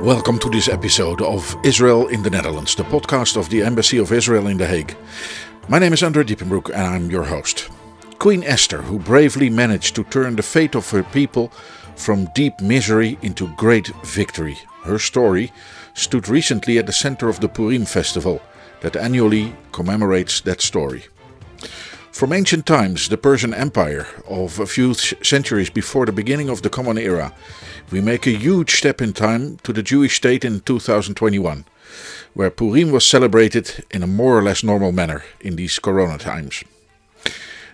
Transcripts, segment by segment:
Welcome to this episode of Israel in the Netherlands, the podcast of the Embassy of Israel in The Hague. My name is Andre Diepenbroek and I'm your host. Queen Esther, who bravely managed to turn the fate of her people from deep misery into great victory. Her story stood recently at the center of the Purim festival that annually commemorates that story. From ancient times, the Persian Empire of a few centuries before the beginning of the Common Era, we make a huge step in time to the Jewish state in 2021, where Purim was celebrated in a more or less normal manner in these corona times.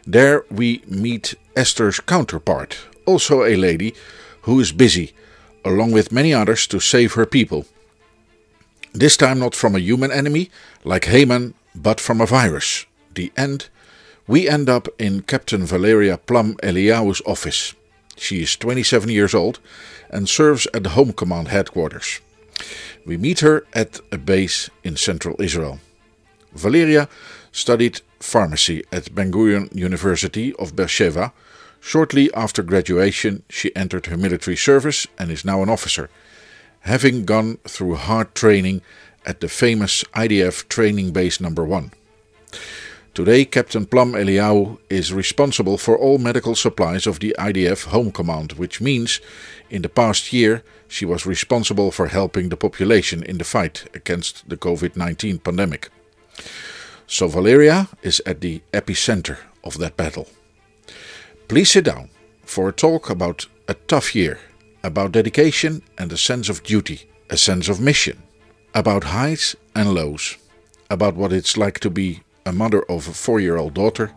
There we meet Esther's counterpart, also a lady who is busy, along with many others, to save her people. This time not from a human enemy like Haman, but from a virus. The end we end up in Captain Valeria Plum Eliyahu's office. She is 27 years old and serves at the Home Command headquarters. We meet her at a base in central Israel. Valeria studied pharmacy at Ben Gurion University of Beersheba. Shortly after graduation, she entered her military service and is now an officer, having gone through hard training at the famous IDF training base number 1. Today, Captain Plum Eliyahu is responsible for all medical supplies of the IDF Home Command, which means in the past year she was responsible for helping the population in the fight against the COVID 19 pandemic. So, Valeria is at the epicenter of that battle. Please sit down for a talk about a tough year, about dedication and a sense of duty, a sense of mission, about highs and lows, about what it's like to be a mother of a four year old daughter,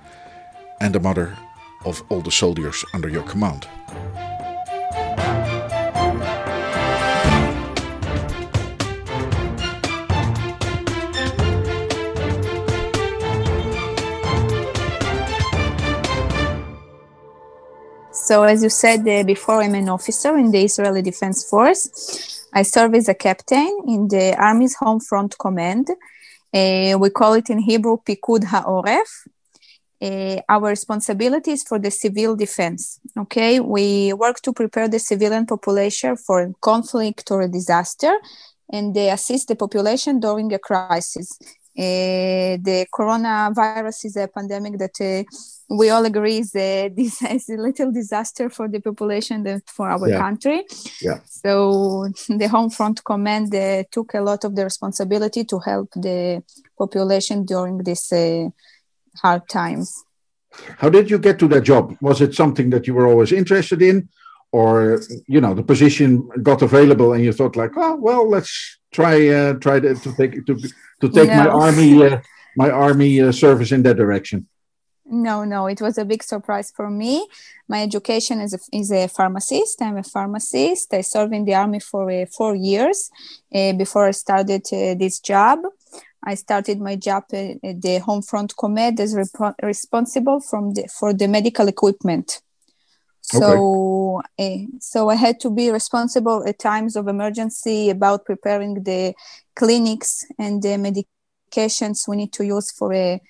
and a mother of all the soldiers under your command. So, as you said uh, before, I'm an officer in the Israeli Defense Force. I serve as a captain in the Army's Home Front Command, uh, we call it in Hebrew Pikud HaOref. Uh, our responsibility is for the civil defense. Okay, we work to prepare the civilian population for conflict or a disaster, and they assist the population during a crisis. Uh, the coronavirus is a pandemic that we all agree is a, this is a little disaster for the population and for our Yeah. country. Yeah. So the Home Front Command uh, took a lot of the responsibility to help the population during this uh, hard times. How did you get to that job? Was it something that you were always interested in, or you know the position got available and you thought like, oh well, let's try uh, try to, to take to to take my army uh, my army uh, service in that direction? No, no, it was a big surprise for me. My education is a, is a pharmacist. I'm a pharmacist. I served in the army for uh, four years uh, before I started uh, this job. I started my job uh, at the Home Front Command as repo- responsible from the, for the medical equipment. So, uh, so I had to be responsible at times of emergency about preparing the clinics and the medications we need to use for a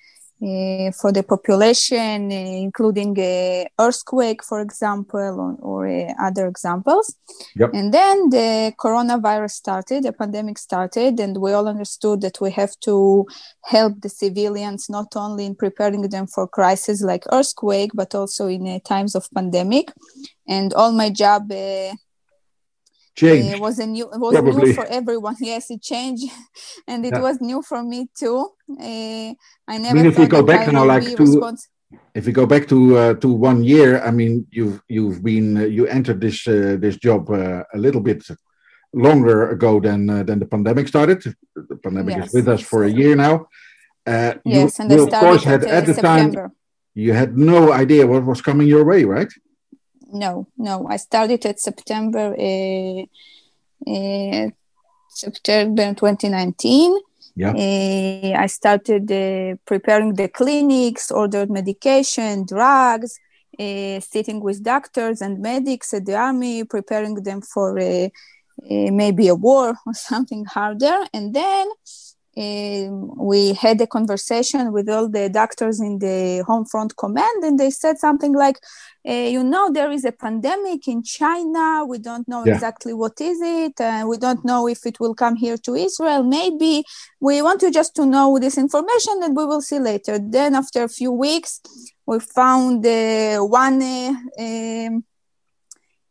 uh, for the population, uh, including uh, earthquake, for example, or, or uh, other examples. Yep. And then the coronavirus started, the pandemic started, and we all understood that we have to help the civilians not only in preparing them for crises like earthquake, but also in uh, times of pandemic. And all my job Change. it was a new it was Probably. new for everyone yes it changed and it Yeah. was new for me too uh, i never mean, if we go back I now, like to- if we go back to uh, to one year, I mean, you've you've been uh, you entered this uh, this job uh, a little bit longer ago than uh, than the pandemic started. The pandemic Yes. is with us for a year now. Uh, yes you, and you of course had at, at the time you had no idea what was coming your way, right? No no i started at september uh, uh, september 2019 Yeah. Uh, I started uh, preparing the clinics, ordered medication, drugs, uh, sitting with doctors and medics at the army, preparing them for uh, uh, maybe a war or something harder. And then um, we had a conversation with all the doctors in the home front command and they said something like uh, you know there is a pandemic in china. We don't know yeah. exactly what is it and we don't know if it will come here to israel. Maybe we want you just to know this information and we will see later. Then after a few weeks we found uh, one uh, um,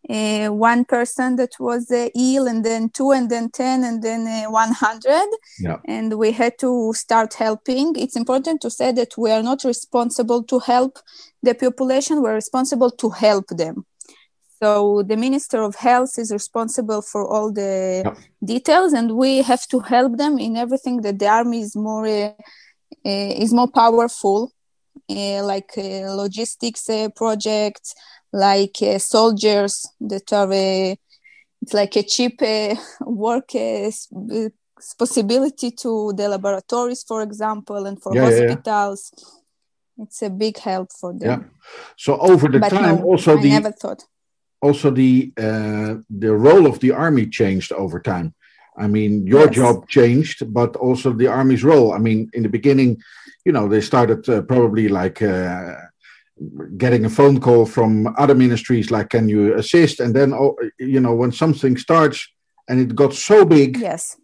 uh, one person that was uh, ill and then two and then 10 and then uh, 100 yeah. and we had to start helping it's important to say that we are not responsible to help the population we're responsible to help them so the minister of health is responsible for all the yeah. details and we have to help them in everything that the army is more uh, uh, is more powerful uh, like logistics projects like uh, soldiers that are uh, it's like a cheap uh, work uh, uh, possibility to the laboratories for example and for yeah, hospitals yeah, yeah. it's a big help for them. Yeah. So over the but time no, also I the never thought. also the uh, the role of the army changed over time. I mean your yes. job changed but also the army's role. I mean in the beginning you know they started probably like getting a phone call from other ministries like can you assist? And then oh, you know when something starts and it got so big yes.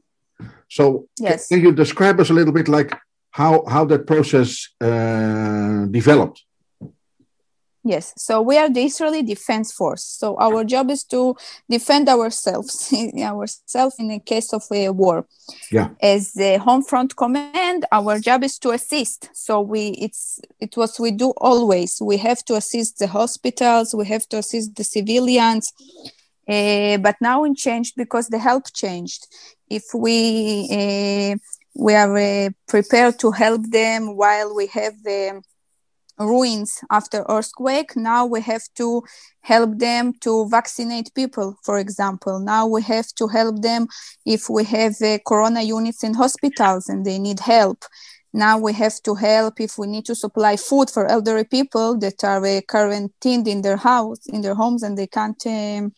so yes. can you describe us a little bit like how how that process uh, developed Yes, so we are the Israeli Defense Force. So our job is to defend ourselves, ourselves in the case of a war. Yeah. As the home front command, our job is to assist. So we it's it was we do always. We have to assist the hospitals. We have to assist the civilians. Uh, but now it changed because the help changed. If we uh, we are uh, prepared to help them while we have um, ruins after earthquake. Now we have to help them to vaccinate people for example. Now we have to help them if we have uh, corona units in hospitals and they need help. Now we have to help if we need to supply food for elderly people that are uh, quarantined in their house in their homes and they can't um,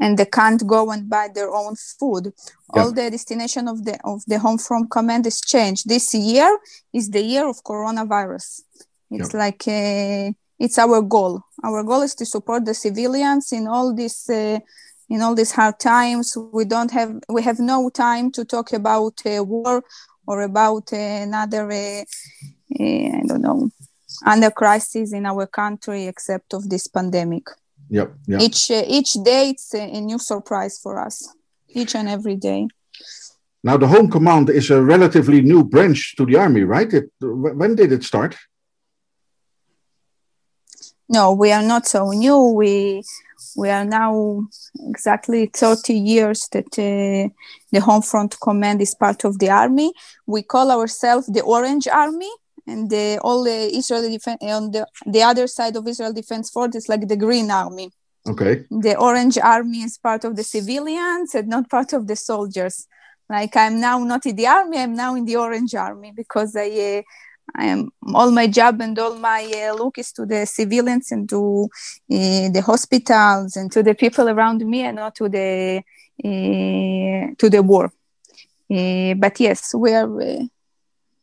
and they can't go and buy their own food. Yeah. All the destination of the of the home front command is changed. This year is the year of coronavirus. It's yeah. like a, it's our goal. Our goal is to support the civilians in all this. Uh, in all these hard times, we don't have we have no time to talk about uh, war or about uh, another uh, uh, I don't know under crisis in our country except of this pandemic. Yep. yep. Each uh, each day it's a, a, new surprise for us, each and every day. Now the Home Command is a relatively new branch to the army, right? It, when did it start? No, we are not so new. We we are now exactly 30 years that uh, the Home Front Command is part of the army. We call ourselves the Orange Army and the, all the Israeli defense on the, the other side of Israel Defense Force is like the Green Army. Okay. The Orange Army is part of the civilians and not part of the soldiers. Like I'm now not in the army, I'm now in the Orange Army because I, uh, I am all my job and all my uh, look is to the civilians and to uh, the hospitals and to the people around me and not to the uh, to the war. Uh, but yes, we are uh,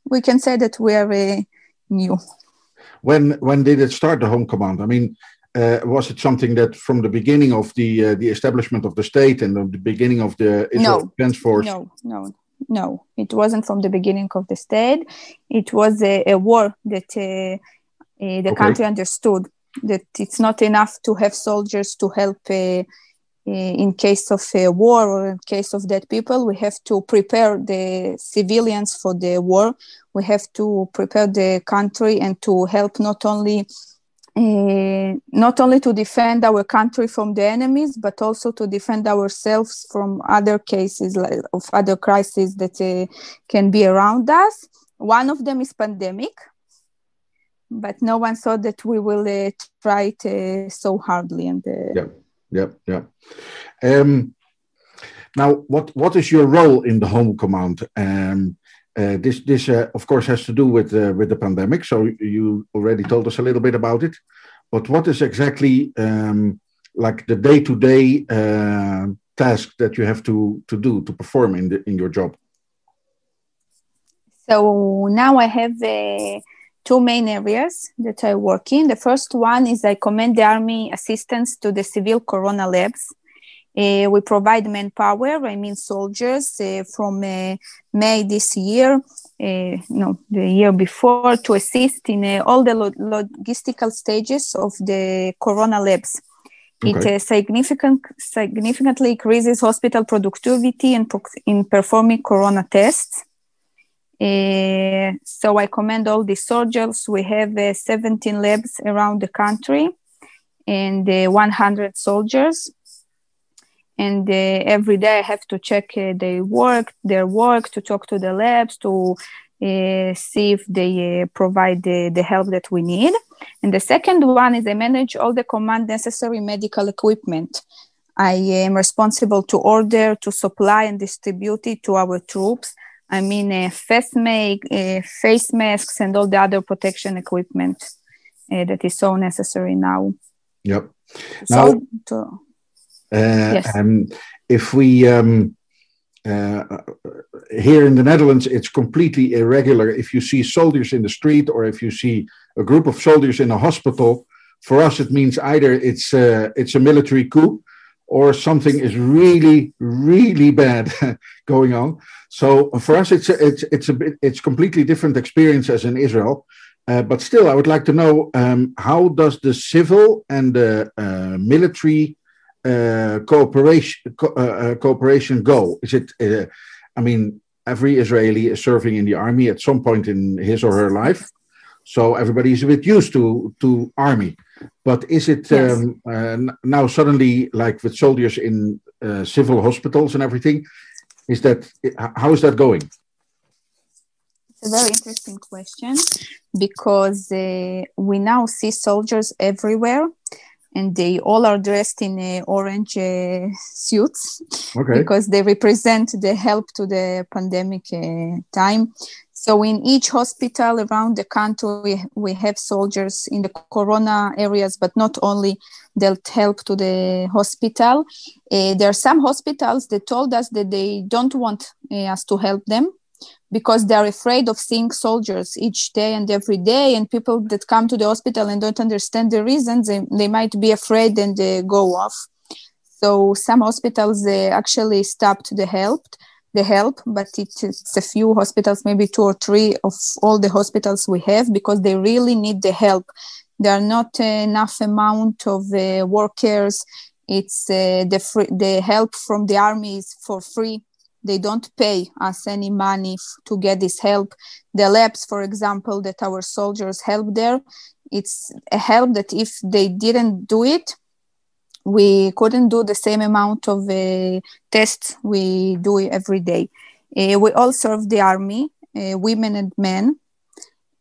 we can say that we are uh, new. When when did it start the home command? I mean, uh, was it something that from the beginning of the uh, the establishment of the state and the beginning of the Israel no, Defense Force? No, no, no. It wasn't from the beginning of the state. It was a, a war that uh, uh, the okay. country understood that it's not enough to have soldiers to help uh, in case of a war or in case of dead people, we have to prepare the civilians for the war. We have to prepare the country and to help not only uh, not only to defend our country from the enemies, but also to defend ourselves from other cases like, of other crises that uh, can be around us. One of them is pandemic, but no one thought that we will uh, try it so hardly and yeah yeah, yeah. Um, now, what what is your role in the home command? Um, uh, this this uh, of course has to do with uh, with the pandemic. So you already told us a little bit about it, but what is exactly um, like the day to day task that you have to to do to perform in the in your job? So now I have uh, two main areas that I work in. The first one is I commend the Army assistance to the civil corona labs. Uh, we provide manpower, I mean soldiers, uh, from uh, May this year, uh, no, the year before, to assist in uh, all the lo- logistical stages of the corona labs. Okay. It uh, significant, significantly increases hospital productivity in, pro- in performing corona tests. Uh, so I commend all the soldiers. We have uh, 17 labs around the country and uh, 100 soldiers and uh, every day I have to check uh, their work, their work, to talk to the labs, to uh, see if they provide the, the help that we need. And the second one is I manage all the command necessary medical equipment. I am responsible to order, to supply, and distribute it to our troops. I mean, uh, face, make, uh, face masks and all the other protection equipment that is so necessary now. Yep. Now, so to, uh, yes. Um, if we um, uh, here in the Netherlands, it's completely irregular. If you see soldiers in the street or if you see a group of soldiers in a hospital, for us it means either it's uh, it's a military coup or something is really really bad going on. So for us, it's a, it's it's a bit it's completely different experience as in Israel. Uh, but still, I would like to know um, how does the civil and the uh, military uh, cooperation co- uh, uh, cooperation go? Is it? Uh, I mean, every Israeli is serving in the army at some point in his or her life, so everybody is a bit used to to army. But is it yes. um, uh, now suddenly like with soldiers in uh, civil hospitals and everything? Is that how is that going? It's a very interesting question because we now see soldiers everywhere and they all are dressed in uh, orange uh, suits okay. because they represent the help to the pandemic uh, time. So in each hospital around the country, we we have soldiers in the corona areas, but not only. They'll help to the hospital. Uh, there are some hospitals that told us that they don't want uh, us to help them because they're afraid of seeing soldiers each day and every day and people that come to the hospital and don't understand the reasons they, they might be afraid and they go off so some hospitals they actually stopped the help the help but it's a few hospitals maybe two or three of all the hospitals we have because they really need the help. There are not enough amount of uh, workers. It's uh, the free, the help from the army is for free. They don't pay us any money f- to get this help. The labs for example that our soldiers help there it's a help that if they didn't do it we couldn't do the same amount of uh, tests we do every day uh, we all serve the army uh, women and men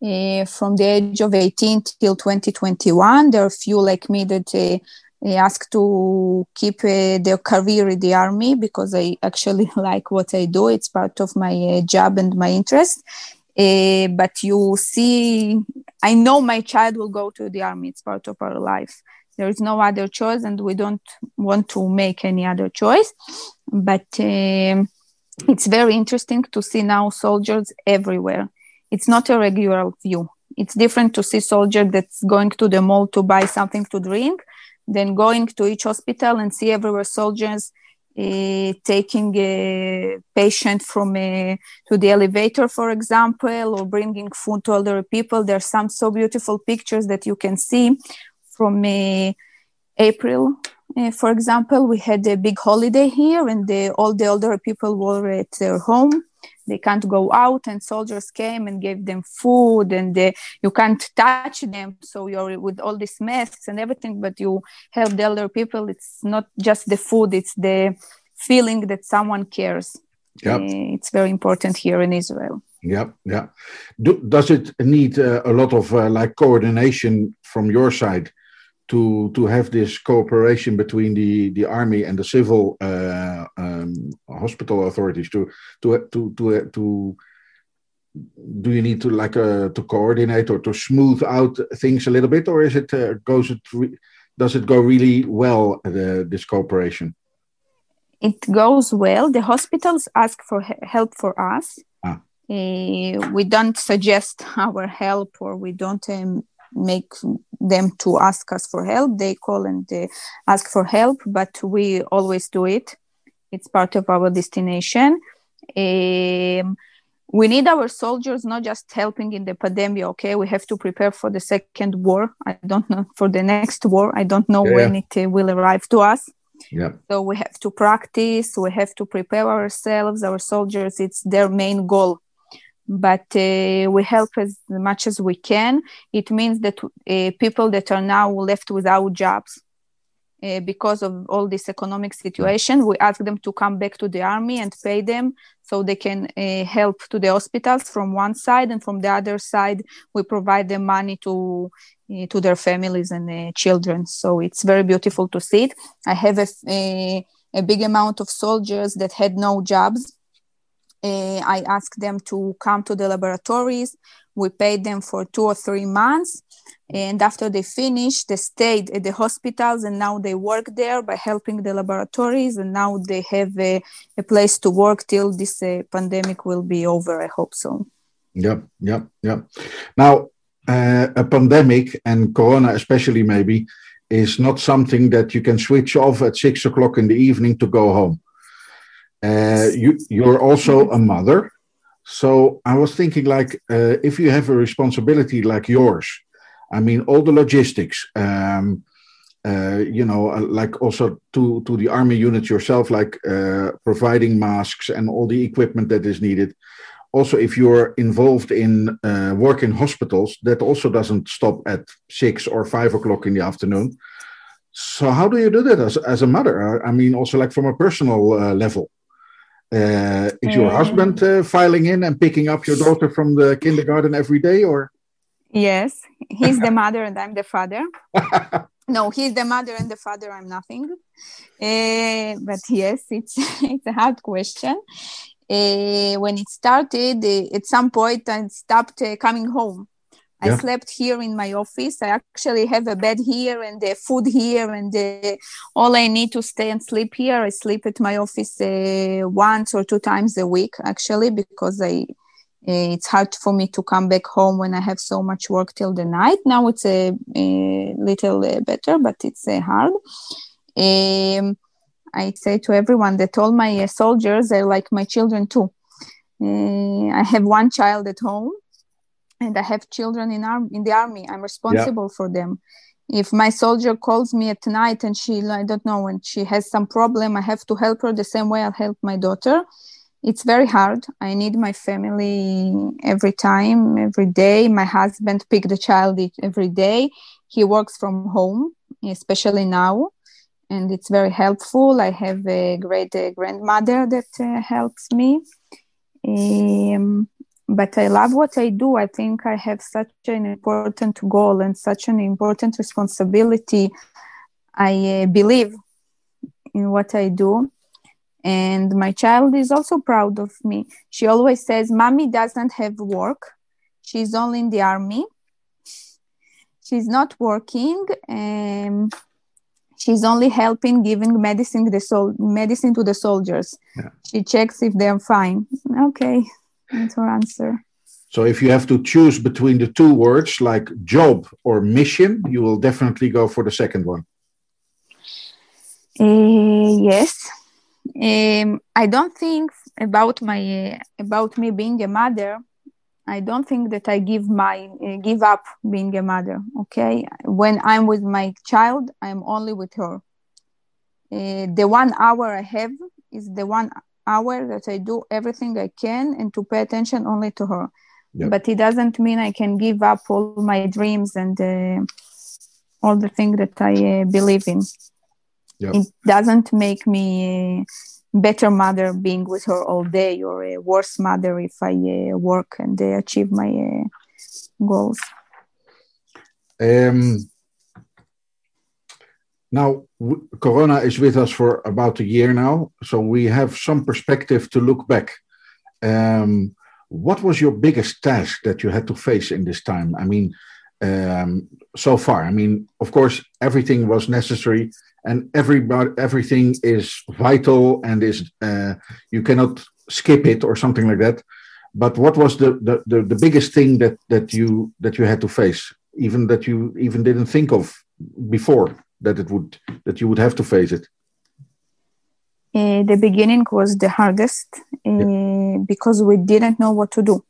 uh, from the age of 18 till 2021 there are a few like me that uh, asked to keep uh, their career in the army because I actually like what I do. It's part of my uh, job and my interest. Uh, but you see, I know my child will go to the army. It's part of our life. There is no other choice, and we don't want to make any other choice. But um, it's very interesting to see now soldiers everywhere. It's not a regular view. It's different to see soldier that's going to the mall to buy something to drink then going to each hospital and see everywhere soldiers uh, taking a patient from a, to the elevator, for example, or bringing food to other people. There are some so beautiful pictures that you can see from uh, April. Uh, for example, we had a big holiday here, and the, all the older people were at their home. They can't go out and soldiers came and gave them food and you can't touch them. So you're with all these masks and everything but you help the elder people. It's not just the food it's the feeling that someone cares. Yep. Uh, it's very important here in israel. Yeah yeah Do, does it need uh, a lot of uh, like coordination from your side to to have this cooperation between the the army and the civil uh, um, hospital authorities to to to to to do you need to like uh, to coordinate or to smooth out things a little bit or is it uh, goes it does it go really well the, this cooperation? It goes well. The hospitals ask for help for us. Ah. uh, we don't suggest our help or we don't um, make them to ask us for help. They call and uh, ask for help, but we always do it. It's part of our destination. Um, we need our soldiers not just helping in the pandemic okay we have to prepare for the second war i don't know for the next war i don't know yeah. when it uh, will arrive to us yeah so we have to practice we have to prepare ourselves our soldiers it's their main goal but uh, we help as much as we can. It means that uh, people that are now left without jobs uh, because of all this economic situation we ask them to come back to the army and pay them so they can uh, help to the hospitals from one side and from the other side we provide them money to uh, to their families and uh, children. So it's very beautiful to see it. I have a, a, a big amount of soldiers that had no jobs uh, i asked them to come to the laboratories. We paid them for two or three months. And after they finished they stayed at the hospitals and now they work there by helping the laboratories. And now they have a, a place to work till this uh, pandemic will be over i hope so. Yeah yeah yeah now uh, a pandemic and corona especially maybe is not something that you can switch off at six o'clock in the evening to go home uh, you you're also a mother so i was thinking like uh, if you have a responsibility like yours I mean, all the logistics, um, uh, you know, uh, like also to, to the army units yourself, like uh, providing masks and all the equipment that is needed. Also, if you're involved in work in hospitals, that also doesn't stop at six or five o'clock in the afternoon. So, how do you do that as, as a mother? I mean, also like from a personal level. Uh, is your husband filing in and picking up your daughter from the kindergarten every day, or? Yes, he's the mother and I'm the father. no, he's the mother and the father. I'm nothing. Uh, but yes, it's it's a hard question. Uh, when it started, uh, at some point, I stopped coming home. I yeah. slept here in my office. I actually have a bed here and the food here, and uh, all I need to stay and sleep here. I sleep at my office uh, once or two times a week, actually, because I uh, it's hard for me to come back home when I have so much work till the night. Now it's a, a little uh, better, but it's uh, hard. Um, I say to everyone that all my uh, soldiers are like my children too. Uh, I have one child at home, and I have children in arm in the army. I'm responsible yeah. for them. If my soldier calls me at night and she, I don't know, when she has some problem, I have to help her the same way I'll help my daughter it's very hard. I need my family every time, every day. My husband pick the child every day. He works from home, especially now, and it's very helpful. I have a great uh, grandmother that uh, helps me. Um, but I love what I do. I think I have such an important goal and such an important responsibility. I uh, believe in what I do. And my child is also proud of me. She always says mommy doesn't have work. She's only in the army. She's not working and she's only helping giving medicine the sol- medicine to the soldiers. Yeah. she checks if they're fine. Okay that's her answer so if you have to choose between the two words like job or mission you will definitely go for the second one uh, yes um, I don't think about my uh, about me being a mother. I don't think that I give my uh, give up being a mother. Okay, when I'm with my child, I'm only with her. The one hour I have is the one hour that I do everything I can and to pay attention only to her. Yep. But it doesn't mean I can give up all my dreams and uh, all the things that I uh, believe in. Yep. It doesn't make me a better mother being with her all day or a worse mother if I uh, work and uh, achieve my uh, goals. Um, now, Corona is with us for about a year now, so we have some perspective to look back. Um, what was your biggest task that you had to face in this time? I mean, um, so far, I mean, of course, everything was necessary and everybody everything is vital and is uh, you cannot skip it or something like that but what was the, the, the, the biggest thing that, that you that you had to face, even that you even didn't think of before that it would that you would have to face it? Uh, the beginning was the hardest uh, yeah. because we didn't know what to do.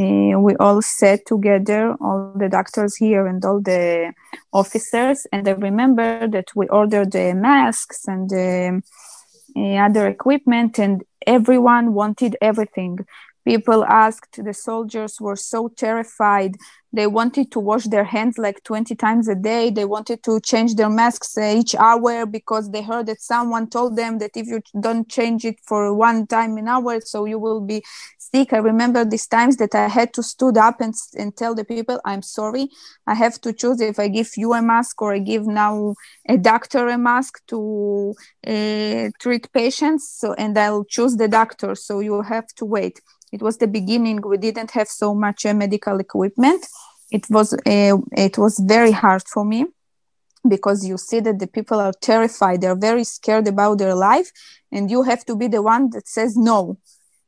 Uh, we all sat together, all the doctors here and all the officers. And I remember that we ordered the masks and the other equipment, and everyone wanted everything people asked the soldiers were so terrified they wanted to wash their hands like 20 times a day. They wanted to change their masks uh, each hour because they heard that someone told them that if you don't change it for one time an hour so you will be sick. I remember these times that i had to stood up and, and tell the people i'm sorry. I have to choose if i give you a mask or i give now a doctor a mask to uh, treat patients so and i'll choose the doctor so you have to wait. It was the beginning. We didn't have so much uh, medical equipment it was uh, it was very hard for me because you see that the people are terrified. They're very scared about their life and you have to be the one that says no.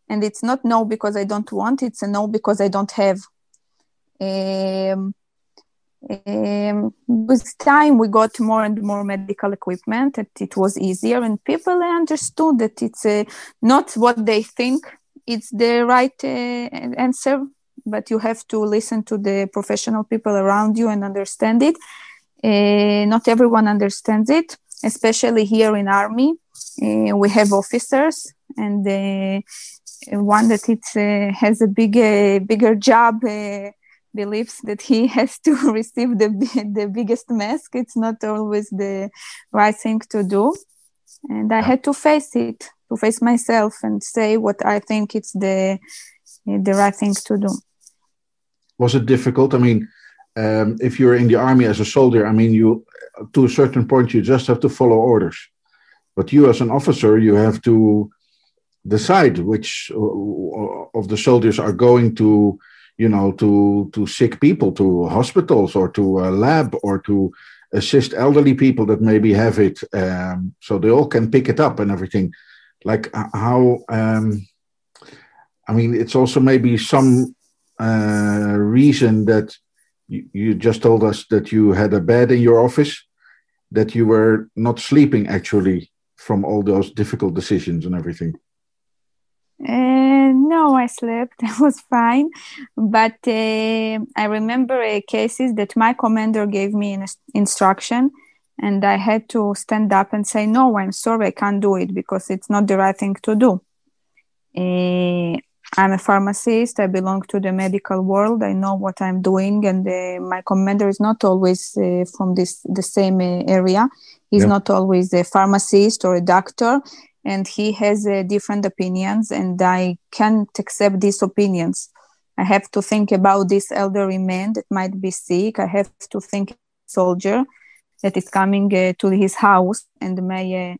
And it's not no because i don't want it's a no because i don't have. Um, um, with time we got more and more medical equipment and it was easier and people understood that it's uh, not what they think it's the right uh, answer but you have to listen to the professional people around you and understand it. Uh, not everyone understands it especially here in army. Uh, we have officers and uh, one that it uh, has a big bigger job uh, believes that he has to receive the the biggest mask. It's not always the right thing to do. And i had to face it to face myself and say what I think it's the the right thing to do. Was it difficult? I mean, um, if you're in the army as a soldier, I mean, you to a certain point you just have to follow orders, but you as an officer, you have to decide which of the soldiers are going to you know to to sick people to hospitals or to a lab or to assist elderly people that maybe have it um, so they all can pick it up and everything like how um, I mean, it's also maybe some uh, reason that you, you, just told us that you had a bed in your office, that you were not sleeping actually from all those difficult decisions and everything. Uh, no, I slept. I was fine, but uh, I remember uh, cases that my commander gave me an instruction and i had to stand up and say no i'm sorry i can't do it because it's not the right thing to do uh, i'm a pharmacist. I belong to the medical world. I know what i'm doing and uh, my commander is not always uh, from this the same area. He's yeah. not always a pharmacist or a doctor and he has different opinions and i can't accept these opinions. I have to think about this elderly man that might be sick. I have to think soldier that is coming uh, to his house and may uh,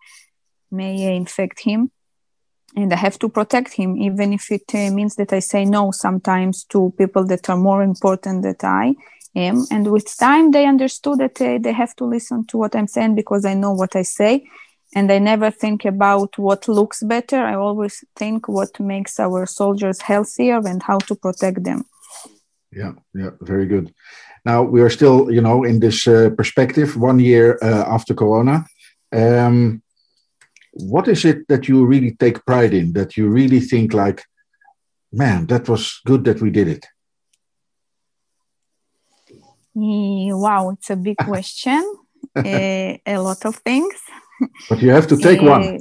may infect him and i have to protect him even if it uh, means that i say no sometimes to people that are more important than i am. And with time they understood that uh, they have to listen to what i'm saying because i know what i say. And i never think about what looks better. I always think what makes our soldiers healthier and how to protect them. Yeah yeah very good. Now we are still, you know, in this uh, perspective, one year uh, after Corona. Um, what is it that you really take pride in? That you really think like, man, that was good that we did it. Wow, it's a big question. uh, a lot of things. But you have to take one.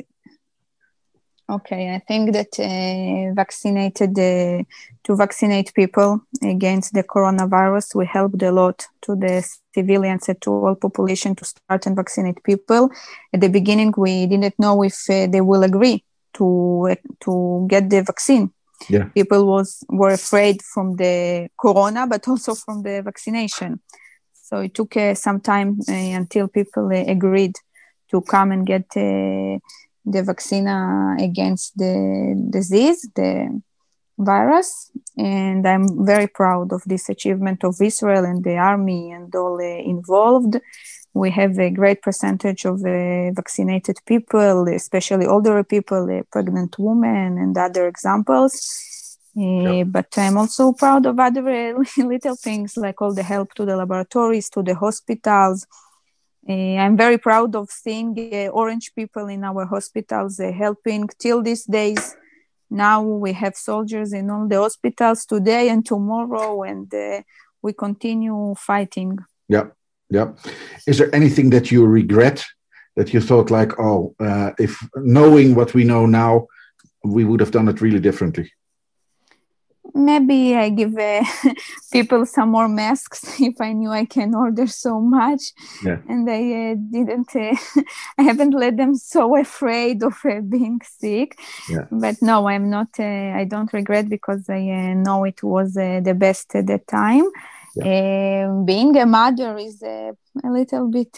Uh, Okay, I think that uh, vaccinated uh, to vaccinate people against the coronavirus, we helped a lot to the civilians and to all population to start and vaccinate people. At the beginning, we didn't know if uh, they will agree to to get the vaccine. Yeah. People was were afraid from the corona, but also from the vaccination. So it took uh, some time uh, until people uh, agreed to come and get the vaccine against the disease, the virus. And I'm very proud of this achievement of Israel and the army and all uh, involved. We have a great percentage of uh, vaccinated people, especially older people, uh, pregnant women, and other examples. Uh, but I'm also proud of other uh, little things like all the help to the laboratories, to the hospitals. Uh, I'm very proud of seeing uh, orange people in our hospitals uh, helping till these days. Now we have soldiers in all the hospitals today and tomorrow, and uh, we continue fighting. Yeah, yeah. Is there anything that you regret that you thought like, oh, if knowing what we know now, we would have done it really differently? Maybe I give uh, people some more masks if I knew I can order so much. Yeah. And I uh, didn't, uh, I haven't let them so afraid of uh, being sick. Yeah. But no, I'm not, uh, I don't regret because I uh, know it was the best at the time. Yeah. Um, being a mother is a little bit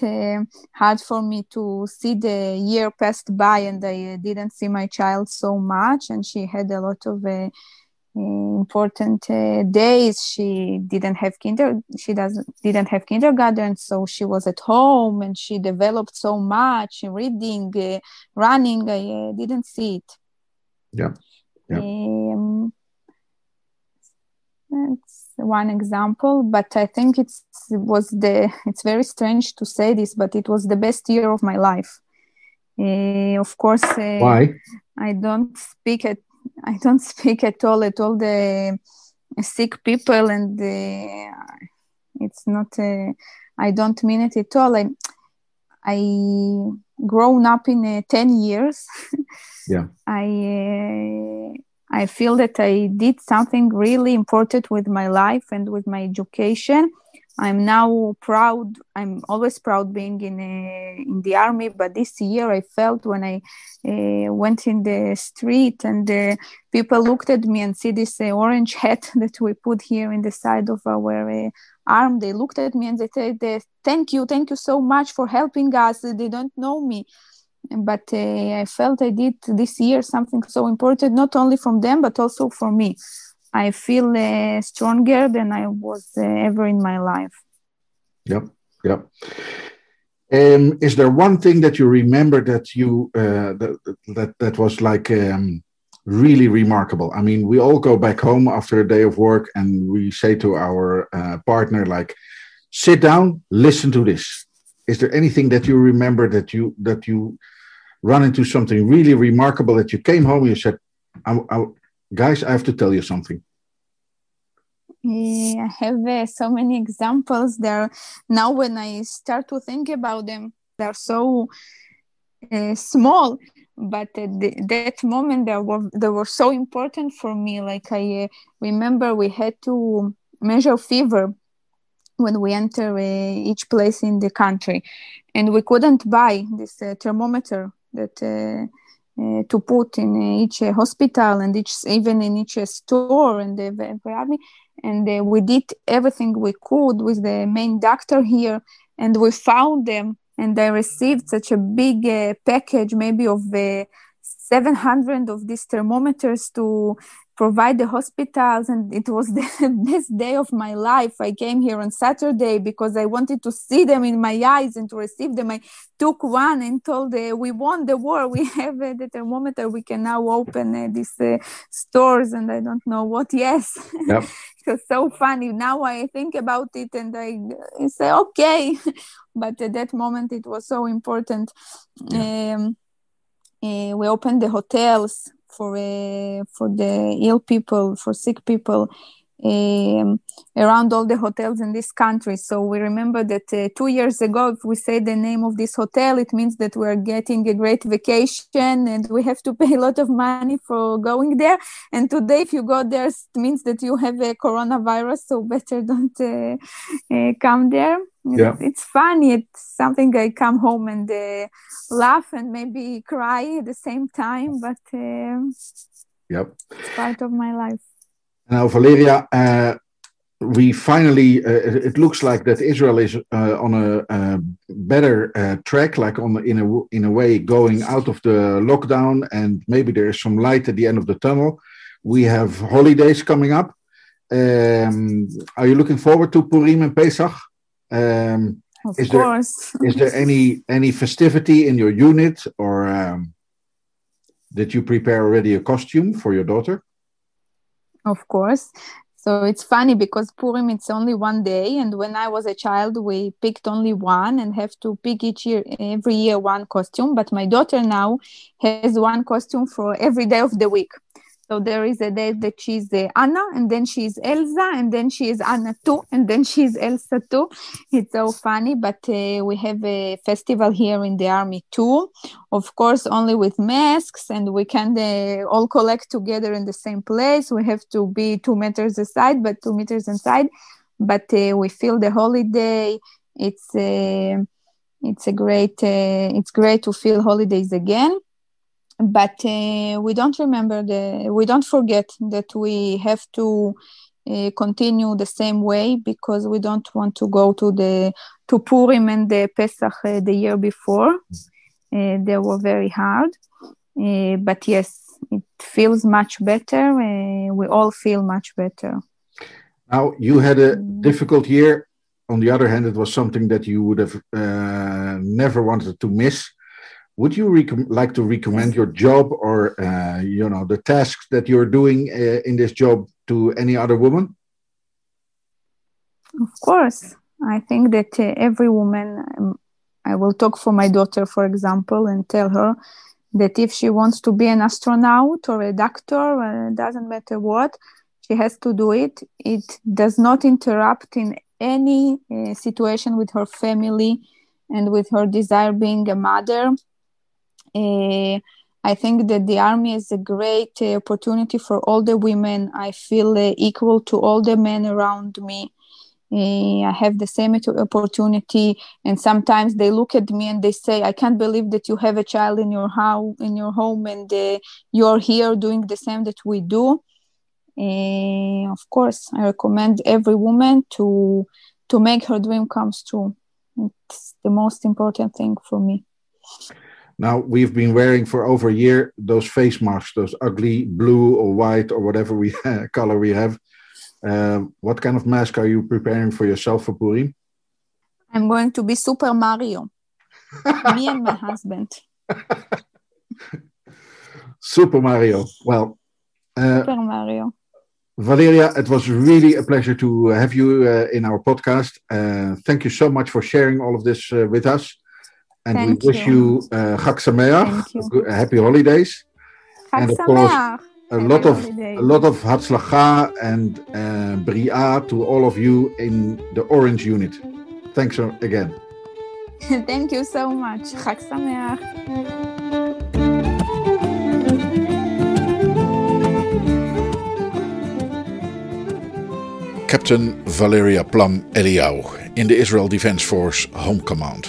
hard for me to see the year passed by and I didn't see my child so much and she had a lot of important uh, days. She didn't have kinder she doesn't didn't have kindergarten so she was at home and she developed so much reading uh, running. I uh, didn't see it. Yeah, yeah. Um, that's one example but i think it's it was the it's very strange to say this but it was the best year of my life. Uh, of course uh, why? I don't speak at I don't speak at all at all the sick people, and the, it's not. Uh, I don't mean it at all. I I grown up in uh, ten years. yeah. I uh, I feel that I did something really important with my life and with my education, I'm now proud. I'm always proud being in a, in the army, but this year I felt when I uh, went in the street and uh, people looked at me and see this uh, orange hat that we put here in the side of our uh, arm. They looked at me and they said, uh, "Thank you, thank you so much for helping us." They don't know me, but uh, I felt I did this year something so important, not only from them but also for me. I feel uh, stronger than I was uh, ever in my life. Yep, yep. Um, is there one thing that you remember that you uh, that, that that was like um, really remarkable? I mean, we all go back home after a day of work, and we say to our uh, partner, like, "Sit down, listen to this." Is there anything that you remember that you that you run into something really remarkable that you came home and you said, I, I, guys, I have to tell you something. yeah, I have uh, so many examples there. Now, when I start to think about them, they're so uh, small, but at the, that moment they were they were so important for me. Like I uh, remember, we had to measure fever when we enter uh, each place in the country, and we couldn't buy this uh, thermometer that uh, to put in each uh, hospital and each even in each uh, store and the army. And we did everything we could with the main doctor here and we found them and i received such a big package maybe of uh, 700 of these thermometers to provide the hospitals and it was the best day of my life. I came here on saturday because i wanted to see them in my eyes and to receive them. I took one and told uh, we won the war. We have uh, the thermometer. We can now open uh, these uh, stores and i don't know what. Yes. Yep. it was so funny. Now i think about it and i, I say okay. But at that moment it was so important. Yeah. um, uh, we opened the hotels for uh, for the ill people, for sick people. Um, around all the hotels in this country. So we remember that uh, two years ago, if we say the name of this hotel, it means that we're getting a great vacation and we have to pay a lot of money for going there. And today, if you go there, it means that you have a coronavirus, so better don't uh, uh, come there. Yeah. It's funny. It's something I come home and uh, laugh and maybe cry at the same time, but uh, yep. it's part of my life. Now, Valeria, uh, we finally, uh, it looks like that Israel is uh, on a, better uh, track, like on in a in a way going out of the lockdown, and maybe there is some light at the end of the tunnel. We have holidays coming up. Um, are you looking forward to Purim and Pesach? Um, of is course. There, is there any any festivity in your unit, or um, did you prepare already a costume for your daughter? Of course. So it's funny because Purim it's only one day, and when I was a child, we picked only one and have to pick each year, every year, one costume. But my daughter now has one costume for every day of the week. So there is a day that she's uh, Anna, and then she's Elsa, and then she is Anna too, and then she's Elsa too. It's so funny, but uh, we have a festival here in the army too. Of course, only with masks, and we can uh, all collect together in the same place. We have to be two meters aside, but two meters inside. But uh, we feel the holiday. It's uh, it's a great uh, it's great to feel holidays again but uh, we don't remember the we don't forget that we have to uh, continue the same way because we don't want to go to the to Purim and the Pesach uh, the year before. Uh, they were very hard, uh, but yes, it feels much better. Uh, we all feel much better. Now you had a mm. difficult year. On the other hand, it was something that you would have never wanted to miss would you like to recommend your job or uh, you know the tasks that you're doing uh, in this job to any other woman? Of course. I think that uh, every woman um, i will talk for my daughter for example and tell her that if she wants to be an astronaut or a doctor uh, doesn't matter what she has to do it. It does not interrupt in any uh, situation with her family and with her desire being a mother I think that the army is a great uh, opportunity for all the women. I feel uh, equal to all the men around me. Uh, I have the same opportunity, and sometimes they look at me and they say, "I can't believe that you have a child in your house, in your home, and uh, you're here doing the same that we do." Uh, of course, I recommend every woman to to make her dream comes true. It's the most important thing for me. Now we've been wearing for over a year those face masks, those ugly blue or white or whatever we color we have. Um, what kind of mask are you preparing for yourself for Purim? I'm going to be Super Mario. Me and my husband. Super Mario. Well, uh, Super Mario. Valeria, it was really a pleasure to have you uh, in our podcast. Uh, thank you so much for sharing all of this uh, with us. And Thank we wish you, you uh, Chag Sameach, happy holidays. Chag and of course, a lot of a lot of Hatzlacha and uh, Bria to all of you in the Orange Unit. Thanks again. Thank you so much. Chag Sameach. Captain Valeria Plam Eliau in the Israel Defense Force Home Command.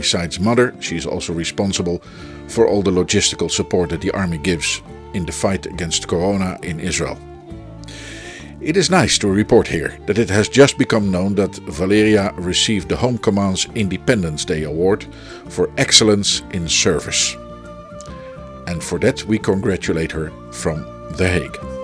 Besides mother, she is also responsible for all the logistical support that the army gives in the fight against corona in Israel. It is nice to report here that it has just become known that Valeria received the Home Command's Independence Day Award for excellence in service. And for that, we congratulate her from The Hague.